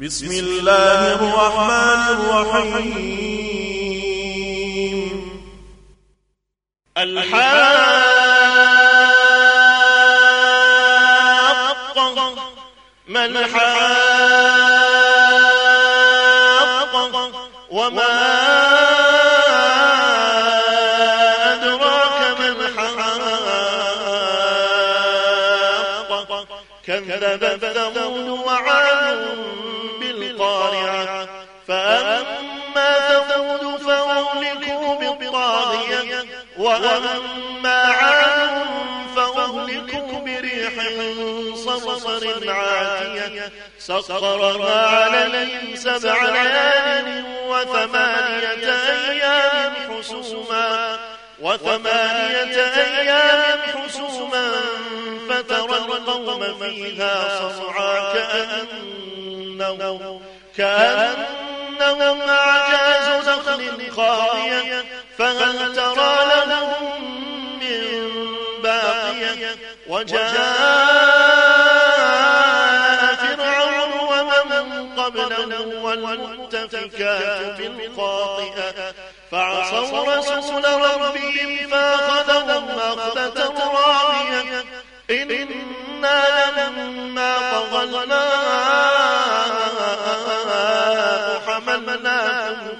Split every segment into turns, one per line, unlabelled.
بسم الله الرحمن الرحيم. الحاقة ما الحاقة وما أدراك ما الحاقة كذب ثمود وعاد بالقارعة فأما ثمود فأهلكوا بالطاغية وأما عاد فأهلكوا بريح صرصر عاتية. سخرها عليهم سبع ليال وثمانية أيام حسوما. وثمانية أيام حسوما فترى القوم فيها صرعا كأنهم كأنهم أعجاز نخل خاوية فهل ترى لهم من باقية؟ وجاء فرعون ومن قبله والمؤتفكات بالخاطئة فعصوا رسول ربهم فأخذهم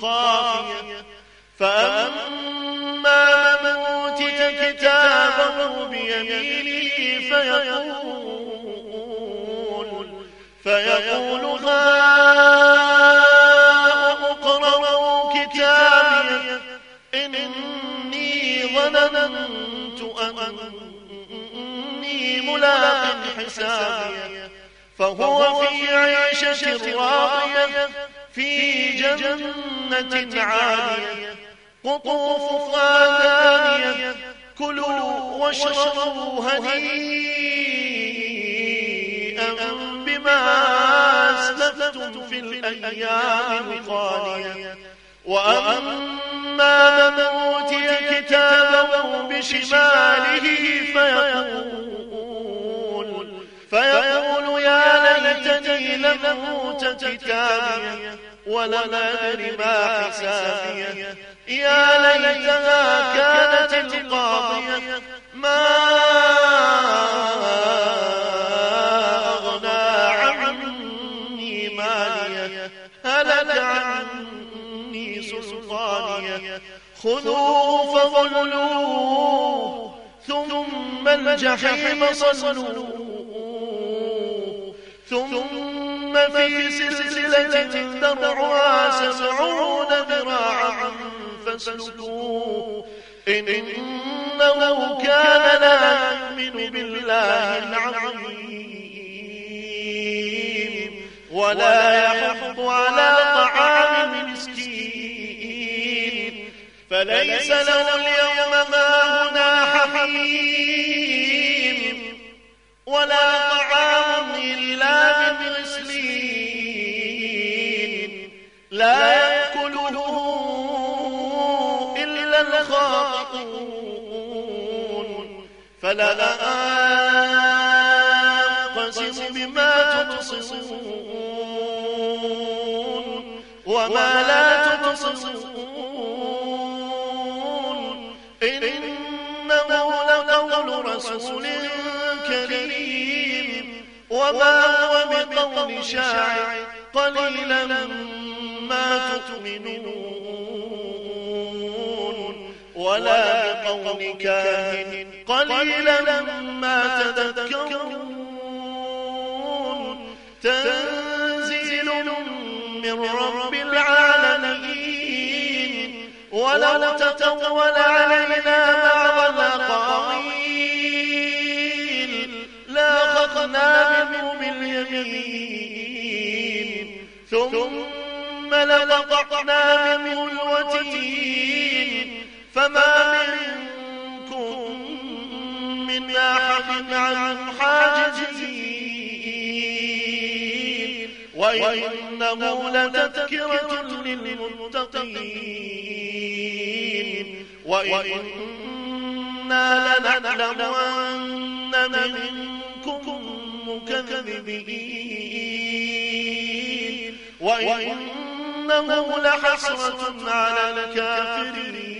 خافية. فأما من أوتي كتابه بيمينه فيقول فيقول هاؤم اقرءوا كتابي إني ظننت أني ملاق حسابي فهو في عيشة راضية. في جنة عالية قطوفها دانية كلوا واشربوا هنيئا بما أسلفتم في الأيام الخالية. وأما من أوتي كتابه بشماله فيقول فيقول يا ليتني لم أوت كتابي ولم أدر ما حسابي يا ليتها كانت القاضية. ما أغنى عني مالية هلك عني سلطانية خذوه فغلوه. ثم الجحيم صلوه. ثم في سلسلة ذرعها سبعون ذراعا فاسلكوه. إنه كان لا يؤمن بالله العظيم ولا يحض على طعام المسكين. فليس له اليوم هاهنا حميم الخاطئون فلا أقسم بما تبصرون وما لا تبصرون. إنه لقول رسول كريم. وما هو بقول شاعر. قليلا ما تؤمنون. ولا كقول كاهن قليلا ما تذكرون. تنزيل من رب العالمين. ولو تقول علينا بعض الأقاويل لأخذنا منه باليمين. ثم لقطعنا منه الوتين. فما منكم من أحد عنه حاجزين. وإنه لتذكرة للمتقين. وإنا لنعلم أن منكم مكذبين. وإنه لحسرة على الكافرين.